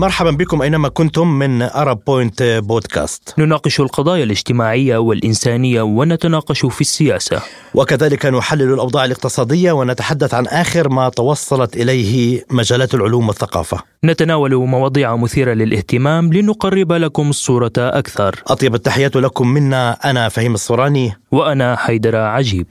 مرحبا بكم أينما كنتم من أرب بوينت بودكاست نناقش القضايا الاجتماعية والإنسانية ونتناقش في السياسة. وكذلك نحلل الأوضاع الاقتصادية ونتحدث عن آخر ما توصلت إليه مجالات العلوم والثقافة. نتناول مواضيع مثيرة للاهتمام لنقرب لكم الصورة أكثر. أطيب التحيات لكم منا أنا فهيم الصوراني. وأنا حيدر عجيب.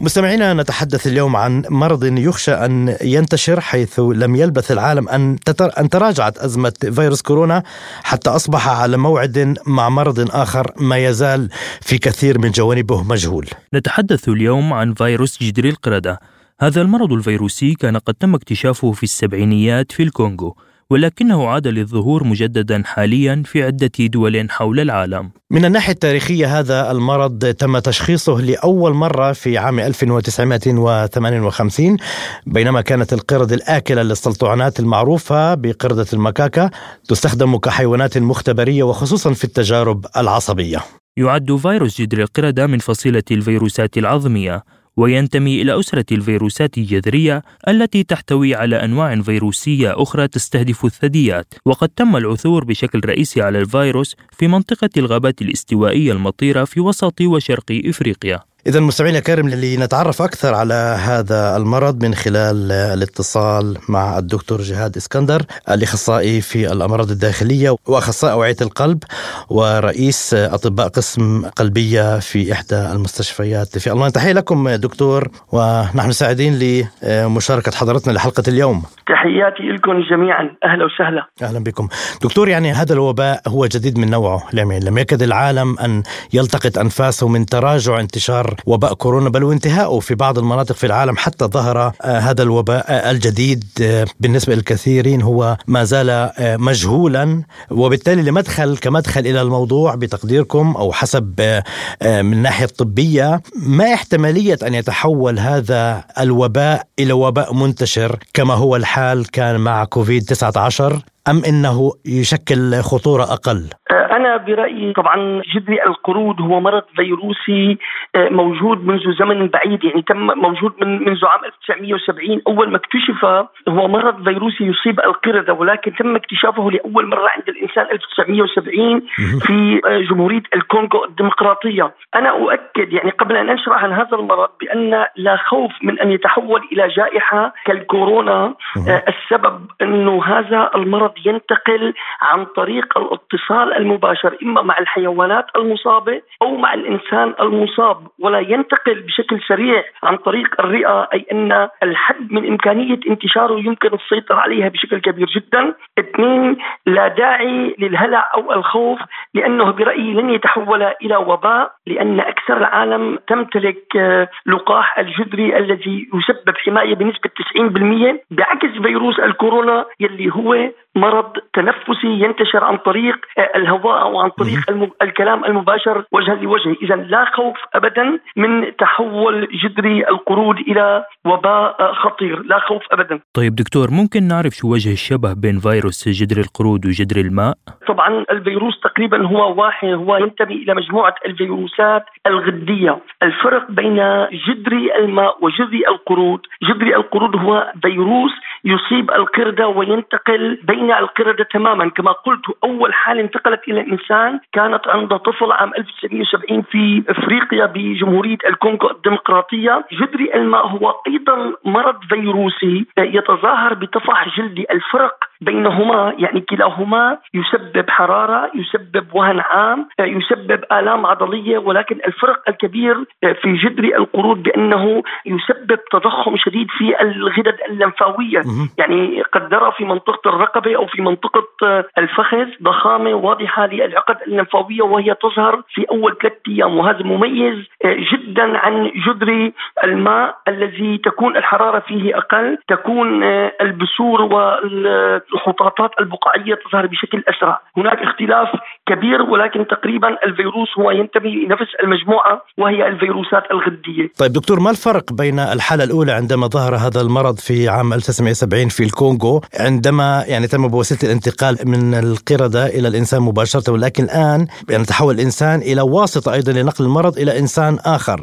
مستمعينا نتحدث اليوم عن مرض يخشى أن ينتشر حيث لم يلبث العالم أن أن تراجعت أزمة فيروس كورونا حتى أصبح على موعد مع مرض آخر ما يزال في كثير من جوانبه مجهول. نتحدث اليوم عن فيروس جدر القردة. هذا المرض الفيروسي كان قد تم اكتشافه في السبعينيات في الكونغو ولكنه عاد للظهور مجددا حاليا في عدة دول حول العالم. من الناحية التاريخية هذا المرض تم تشخيصه لأول مرة في عام 1958 بينما كانت القردة الآكلة للسلطعنات المعروفة بقردة المكاكا تستخدم كحيوانات مختبرية وخصوصا في التجارب العصبية. يعد فيروس جدر القردة من فصيلة الفيروسات العظمية وينتمي إلى أسرة الفيروسات الجذرية التي تحتوي على أنواع فيروسية أخرى تستهدف الثدييات. وقد تم العثور بشكل رئيسي على الفيروس في منطقة الغابات الاستوائية المطيرة في وسط وشرق إفريقيا. إذا مستمعينا الكرام لنتعرف أكثر على هذا المرض من خلال الاتصال مع الدكتور جهاد إسكندر الأخصائي في الأمراض الداخلية وأخصائي أوعية القلب ورئيس أطباء قسم قلبية في إحدى المستشفيات في ألمانيا. تحية لكم دكتور ونحن سعيدين لمشاركة حضرتنا لحلقة اليوم. تحياتي لكم جميعا. أهلا وسهلا. أهلا بكم. دكتور يعني هذا الوباء هو جديد من نوعه. لم يكد العالم أن يلتقط أنفاسه من تراجع انتشار وباء كورونا بل وانتهائه في بعض المناطق في العالم حتى ظهر آه، هذا الوباء آه، الجديد آه، بالنسبة للكثيرين هو ما زال مجهولا وبالتالي لمدخل كمدخل إلى الموضوع بتقديركم أو حسب من الناحية الطبية ما احتمالية أن يتحول هذا الوباء إلى وباء منتشر كما هو الحال كان مع كوفيد 19 أم أنه يشكل خطورة أقل؟ أنا برأيي طبعا جذري القرود هو مرض فيروسي آه، موجود منذ زمن بعيد يعني تم موجود من منذ عام 1970 أول ما اكتشف هو مرض فيروسي يصيب القردة ولكن تم اكتشافه لأول مرة عند الإنسان 1970 في آه، جمهورية الكونغو الديمقراطية. أنا أؤكد يعني قبل أن أشرح عن هذا المرض بأن لا خوف من أن يتحول إلى جائحة كالكورونا آه، السبب أنه هذا المرض ينتقل عن طريق الاتصال المباشر إما مع الحيوانات المصابة أو مع الإنسان المصاب ولا ينتقل بشكل سريع عن طريق الرئة أي أن الحد من إمكانية انتشاره يمكن السيطرة عليها بشكل كبير جدا. اثنين لا داعي للهلع أو الخوف لأنه برأيي لن يتحول إلى وباء لأن أكثر العالم تمتلك آه، لقاح الجذري الذي يسبب حماية بنسبة 90% بعكس فيروس الكورونا يلي هو مرض تنفسي ينتشر عن طريق الهواء أو عن طريق الكلام المباشر وجها لوجه، إذا لا خوف ابدا من تحول جدري القرود إلى وباء خطير، لا خوف ابدا. طيب دكتور ممكن نعرف شو وجه الشبه بين فيروس جدر القرود وجدر الماء؟ طبعا الفيروس تقريبا هو واحد هو ينتمي إلى مجموعة الفيروسات الغديه، الفرق بين جدري الماء وجدري القرود، جدري القرود هو فيروس يصيب القردة وينتقل بين القردة تماما. كما قلت أول حالة انتقلت إلى الانسان كانت عند طفل عام 1970 في إفريقيا بجمهورية الكونغو الديمقراطية. جدري الماء هو أيضا مرض فيروسي يتظاهر بطفح جلدي الفرق بينهما. يعني كلاهما يسبب حرارة يسبب وهن عام يسبب آلام عضلية. ولكن الفرق الكبير في جدري القرود بأنه يسبب تضخم شديد في الغدد اللمفاوية. يعني قد نرى في منطقة الرقبة أو في منطقة الفخذ ضخامة واضحة للعقد اللمفاويه وهي تظهر في أول ثلاث أيام. وهذا مميز جدا عن جدري الماء الذي تكون الحرارة فيه أقل تكون البثور وال الخطاطات البقعيه تظهر بشكل أسرع، هناك اختلاف كبير ولكن تقريبا الفيروس هو ينتمي لنفس المجموعة وهي الفيروسات الغدية. طيب دكتور ما الفرق بين الحالة الأولى عندما ظهر هذا المرض في عام 1970 1978 في الكونغو عندما يعني تم بواسطة الانتقال من القردة إلى الإنسان مباشرة ولكن الآن يعني تحول الإنسان إلى واسطه أيضا لنقل المرض إلى إنسان آخر.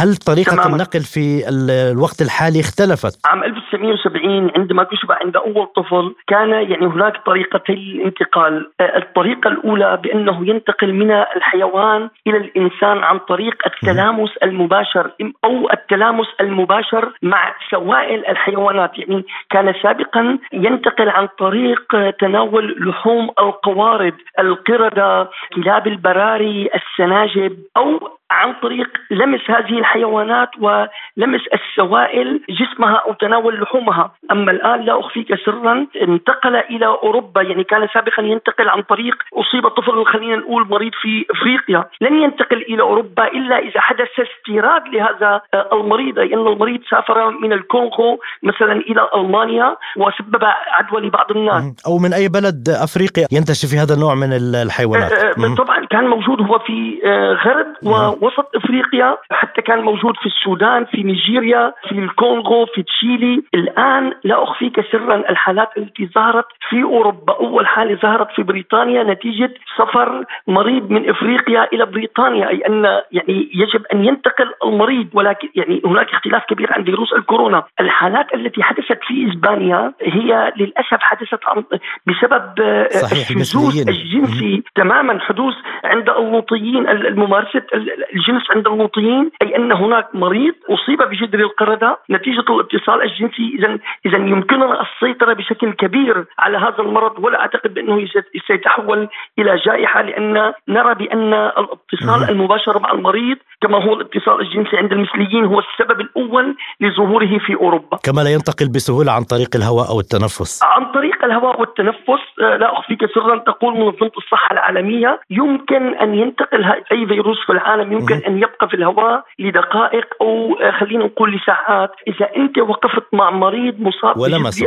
هل طريقة تماما. النقل في الوقت الحالي اختلفت؟ عام 1970 عندما كشف عند أول طفل كان يعني هناك طريقتي للانتقال الطريقة الأولى بأنه ينتقل من الحيوان إلى الإنسان عن طريق التلامس المباشر أو التلامس المباشر مع سوائل الحيوانات. يعني كان سابقا ينتقل عن طريق تناول لحوم القوارض القردة كلاب البراري السناجب أو عن طريق لمس هذه الحيوانات ولمس السوائل جسمها أو تناول لحومها، أما الآن لا أخفيك سرا انتقل إلى أوروبا يعني كان سابقا ينتقل عن طريق أصيب طفل خلينا نقول مريض في إفريقيا، لن ينتقل إلى أوروبا إلا إذا حدث استيراد لهذا المريض لأن المريض سافر من الكونغو مثلا إلى ألمانيا. وسبب عدوى لبعض الناس. أو من أي بلد أفريقيا ينتشر في هذا النوع من الحيوانات. أه، أه، طبعا كان موجود هو في أه، غرب وسط إفريقيا حتى كان موجود في السودان في نيجيريا في الكونغو في تشيلي. الآن لا أخفيك سرا الحالات التي ظهرت في أوروبا. أول حالة ظهرت في بريطانيا نتيجة سفر مريض من إفريقيا إلى بريطانيا أي أن يعني يجب أن ينتقل المريض. ولكن يعني هناك اختلاف كبير عن فيروس الكورونا. الحالات التي حدثت في اسبانيا هي للأسف حدثت بسبب الشذوذ الجنسي تماما حدوث عند اللوطيين الممارسة الجنس عند اللوطيين أي أن هناك مريض أصيب بجدر القردة. نتيجة الاتصال الجنسي اذا اذا يمكننا السيطرة بشكل كبير على هذا المرض ولا أعتقد بأنه سيتحول إلى جائحة لأن نرى بأن الاتصال المباشر مع المريض كما هو الاتصال الجنسي عند المثليين هو السبب الأول لظهوره في أوروبا. كما لا ينتقل بسهولة عن طريق الهواء أو التنفس؟ عن طريق الهواء والتنفس آه، لا اخفيك سرا تقول منظمه الصحه العالمية يمكن أن ينتقل أي فيروس في العالم يمكن أن يبقى في الهواء لدقائق أو آه، خلينا نقول لساعات. إذا أنت وقفت مع مريض مصاب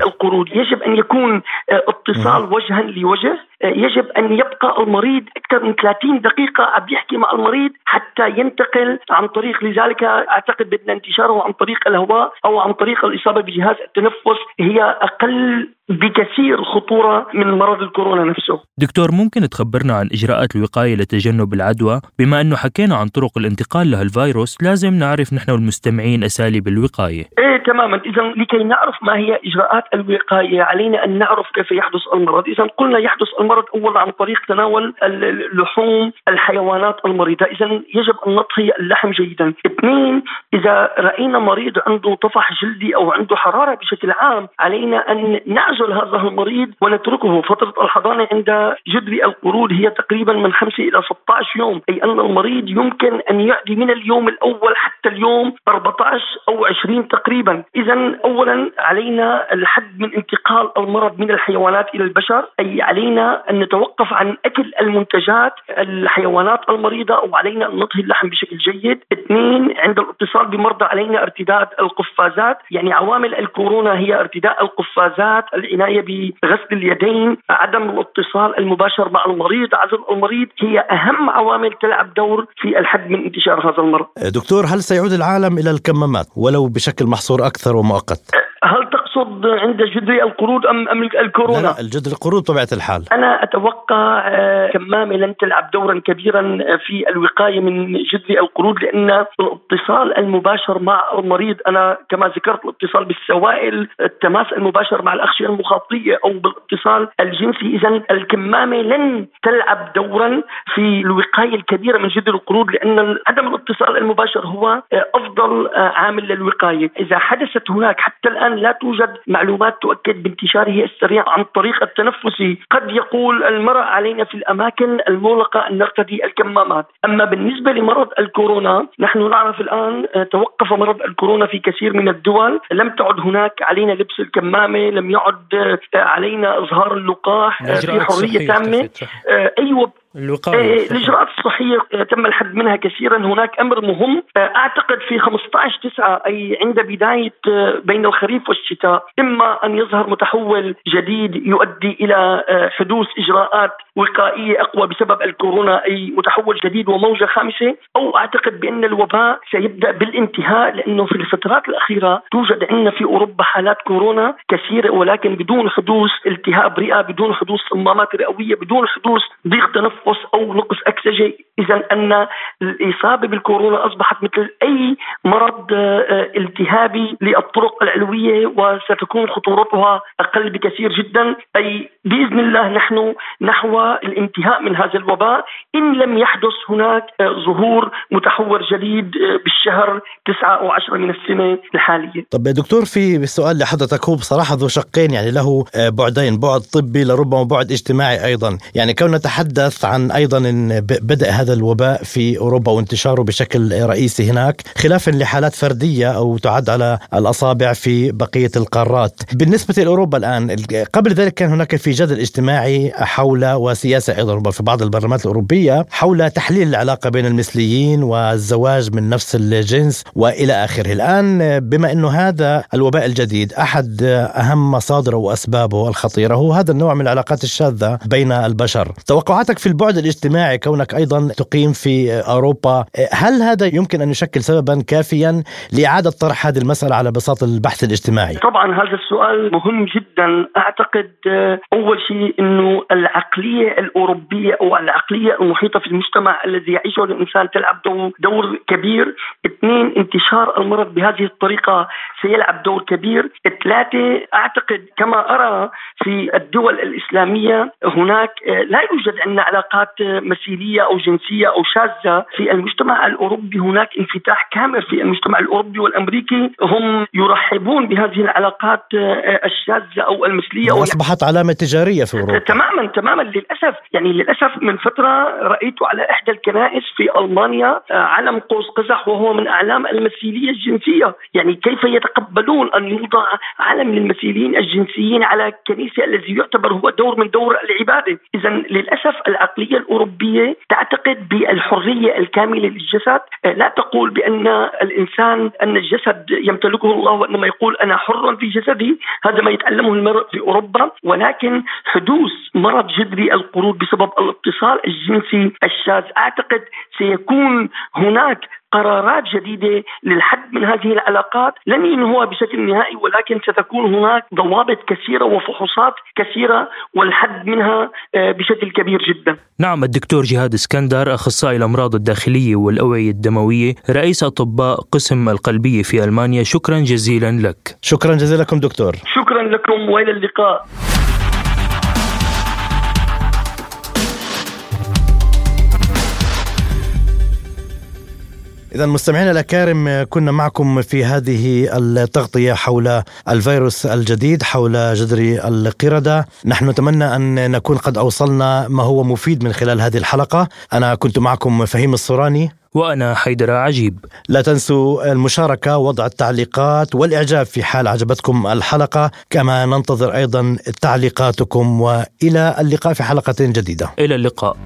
بالقرود يجب أن يكون آه، اتصال وجها لوجه. يجب أن يبقى المريض أكثر من 30 دقيقة عم يحكي مع المريض حتى ينتقل عن طريق لذلك أعتقد بان انتشاره عن طريق الهواء أو عن طريق الإصابة بجهاز التنفس هي أقل بكثير خطورة من مرض الكورونا نفسه. دكتور ممكن تخبرنا عن إجراءات الوقاية لتجنب العدوى؟ بما أنه حكينا عن طرق الانتقال لهالفيروس لازم نعرف نحن والمستمعين أساليب الوقاية. إيه تماما. إذا لكي نعرف ما هي إجراءات الوقاية علينا أن نعرف كيف يحدث المرض. إذا قلنا يحدث المرض أولا عن طريق تناول اللحوم الحيوانات المريضة. إذا يجب أن نطهي اللحم جيدا. اثنين إذا رأينا مريض عنده طفح جلدي أو عنده حرارة بشكل عام علينا أن نعزل يعزل هذا المريض ونتركه. فترة الحضانة عند جدر القرود هي تقريبا من 5 إلى 16 يوم. أي أن المريض يمكن أن يعدي من اليوم الأول حتى اليوم 14 أو 20 تقريبا. إذا أولا علينا الحد من انتقال المرض من الحيوانات إلى البشر. أي علينا أن نتوقف عن أكل المنتجات الحيوانات المريضة أو علينا أن نطهي اللحم بشكل جيد. اثنين عند الاتصال بمرضى علينا ارتداد القفازات. يعني عوامل الكورونا هي ارتداء القفازات العنايه بغسل اليدين، عدم الاتصال المباشر مع المريض، عزل المريض هي أهم عوامل تلعب دور في الحد من انتشار هذا المرض. دكتور هل سيعود العالم إلى الكمامات ولو بشكل محصور أكثر ومؤقت؟ هل تقصد عند جدري القرود ام أم الكورونا؟ لا, لا الجدري القرود بطبيعه الحال. أنا أتوقع آه، كمامه لن تلعب دورا كبيرا في الوقاية من جدري القرود لأن الاتصال المباشر مع المريض أنا كما ذكرت الاتصال بالسوائل، التماس المباشر مع الاغشيه المخاطيه أو بالاتصال الجنسي، إذا الكمامة لن تلعب دورا في الوقاية الكبيرة من جدري القرود لأن عدم الاتصال المباشر هو آه، أفضل آه، عامل للوقاية، إذا حدثت هناك حتى الآن لا توجد معلومات تؤكد بانتشاره السريع عن طريق التنفسي قد يقول المرأة علينا في الأماكن المغلقة أن نرتدي الكمامات. أما بالنسبة لمرض الكورونا نحن نعرف الآن آه، توقف مرض الكورونا في كثير من الدول. لم تعد هناك علينا لبس الكمامة لم يعد آه، علينا إظهار اللقاح آه، في حرية تامة. أيوة الوقاية الإجراءات الصحية تم الحد منها كثيرا. هناك أمر مهم أعتقد في 15 9 أي عند بداية بين الخريف والشتاء إما أن يظهر متحول جديد يؤدي إلى حدوث إجراءات وقائية أقوى بسبب الكورونا أي متحول جديد وموجة خامسة أو أعتقد بأن الوباء سيبدأ بالانتهاء لأنه في الفترات الأخيرة توجد عندنا في أوروبا حالات كورونا كثيرة ولكن بدون حدوث التهاب رئة بدون حدوث صمامات رئوية بدون حدوث ضيق تنفس أو نقص اكسجه إذا أن الإصابة بالكورونا أصبحت مثل أي مرض آه، التهابي للطرق العلوية وستكون خطورتها أقل بكثير جدا. أي بإذن الله نحن نحو الانتهاء من هذا الوباء. إن لم يحدث هناك آه، ظهور متحور جديد آه، بالشهر تسعة أو عشرة من السنة الحالية. طب دكتور في سؤال لحضرتك. هو بصراحة ذو شقين يعني له بعدين بعد طبي لربما بعد اجتماعي أيضا، يعني كون نتحدث عن أيضا بدء هذا الوباء في أوروبا وانتشاره بشكل رئيسي هناك خلافا لحالات فردية أو تعد على الأصابع في بقية القارات. بالنسبة لأوروبا الآن قبل ذلك كان هناك في جدل اجتماعي حول وسياسة أيضا في بعض البرلمانات الأوروبية حول تحليل العلاقة بين المثليين والزواج من نفس الجنس وإلى آخره. الآن بما إنه هذا الوباء الجديد أحد أهم مصادره وأسبابه الخطيرة هو هذا النوع من العلاقات الشاذة بين البشر. توقعاتك في البعد الاجتماعي كونك أيضا تقيم في أوروبا، هل هذا يمكن أن يشكل سببا كافيا لإعادة طرح هذه المسألة على بساط البحث الاجتماعي؟ طبعا هذا السؤال مهم جدا، أعتقد أول شيء إنه العقلية الأوروبية أو العقلية المحيطة في المجتمع الذي يعيشه الإنسان تلعب دور كبير، اثنين انتشار المرض بهذه الطريقة سيلعب دور كبير، ثلاثة أعتقد كما أرى في الدول الإسلامية هناك لا يوجد عندنا علاقات مثيليه أو جنسية أو شاذة في المجتمع الأوروبي. هناك انفتاح كامل في المجتمع الأوروبي والأمريكي. هم يرحبون بهذه العلاقات الشاذة أو المثلية أصبحت علامة تجارية في أوروبا. تماما تماما للأسف. يعني للأسف من فترة رأيت على إحدى الكنائس في ألمانيا علم قوس قزح وهو من أعلام المثيلية الجنسية. يعني كيف يتقبلون أن يوضع علم للمثيلين الجنسيين على كنيسة الذي يعتبر هو دور من دور العبادة؟ اذا للأسف العقلية الأوروبية تعتقد بالحرية الكاملة للجسد. لا تقول بأن الإنسان أن الجسد يمتلكه الله وإنما يقول أنا حر في جسدي. هذا ما يتعلمه المرء في أوروبا. ولكن حدوث مرض جذري القرود بسبب الاتصال الجنسي الشاذ. أعتقد سيكون هناك قرارات جديدة للحد من هذه العلاقات لن ينهوها بشكل نهائي ولكن ستكون هناك ضوابط كثيرة وفحوصات كثيرة والحد منها آه، بشكل كبير جدا. نعم الدكتور جهاد اسكندر أخصائي الأمراض الداخلية والأوعية الدموية رئيس أطباء قسم القلبية في ألمانيا شكرا جزيلا لك. شكرا جزيلا لكم دكتور. شكرا لكم وإلى اللقاء. إذا مستمعينا الأكارم كنا معكم في هذه التغطية حول الفيروس الجديد حول جذر القردة. نحن نتمنى أن نكون قد أوصلنا ما هو مفيد من خلال هذه الحلقة. أنا كنت معكم فهيم الصوراني. وأنا حيدر عجيب. لا تنسوا المشاركة وضع التعليقات والإعجاب في حال عجبتكم الحلقة. كما ننتظر أيضا تعليقاتكم وإلى اللقاء في حلقة جديدة. إلى اللقاء.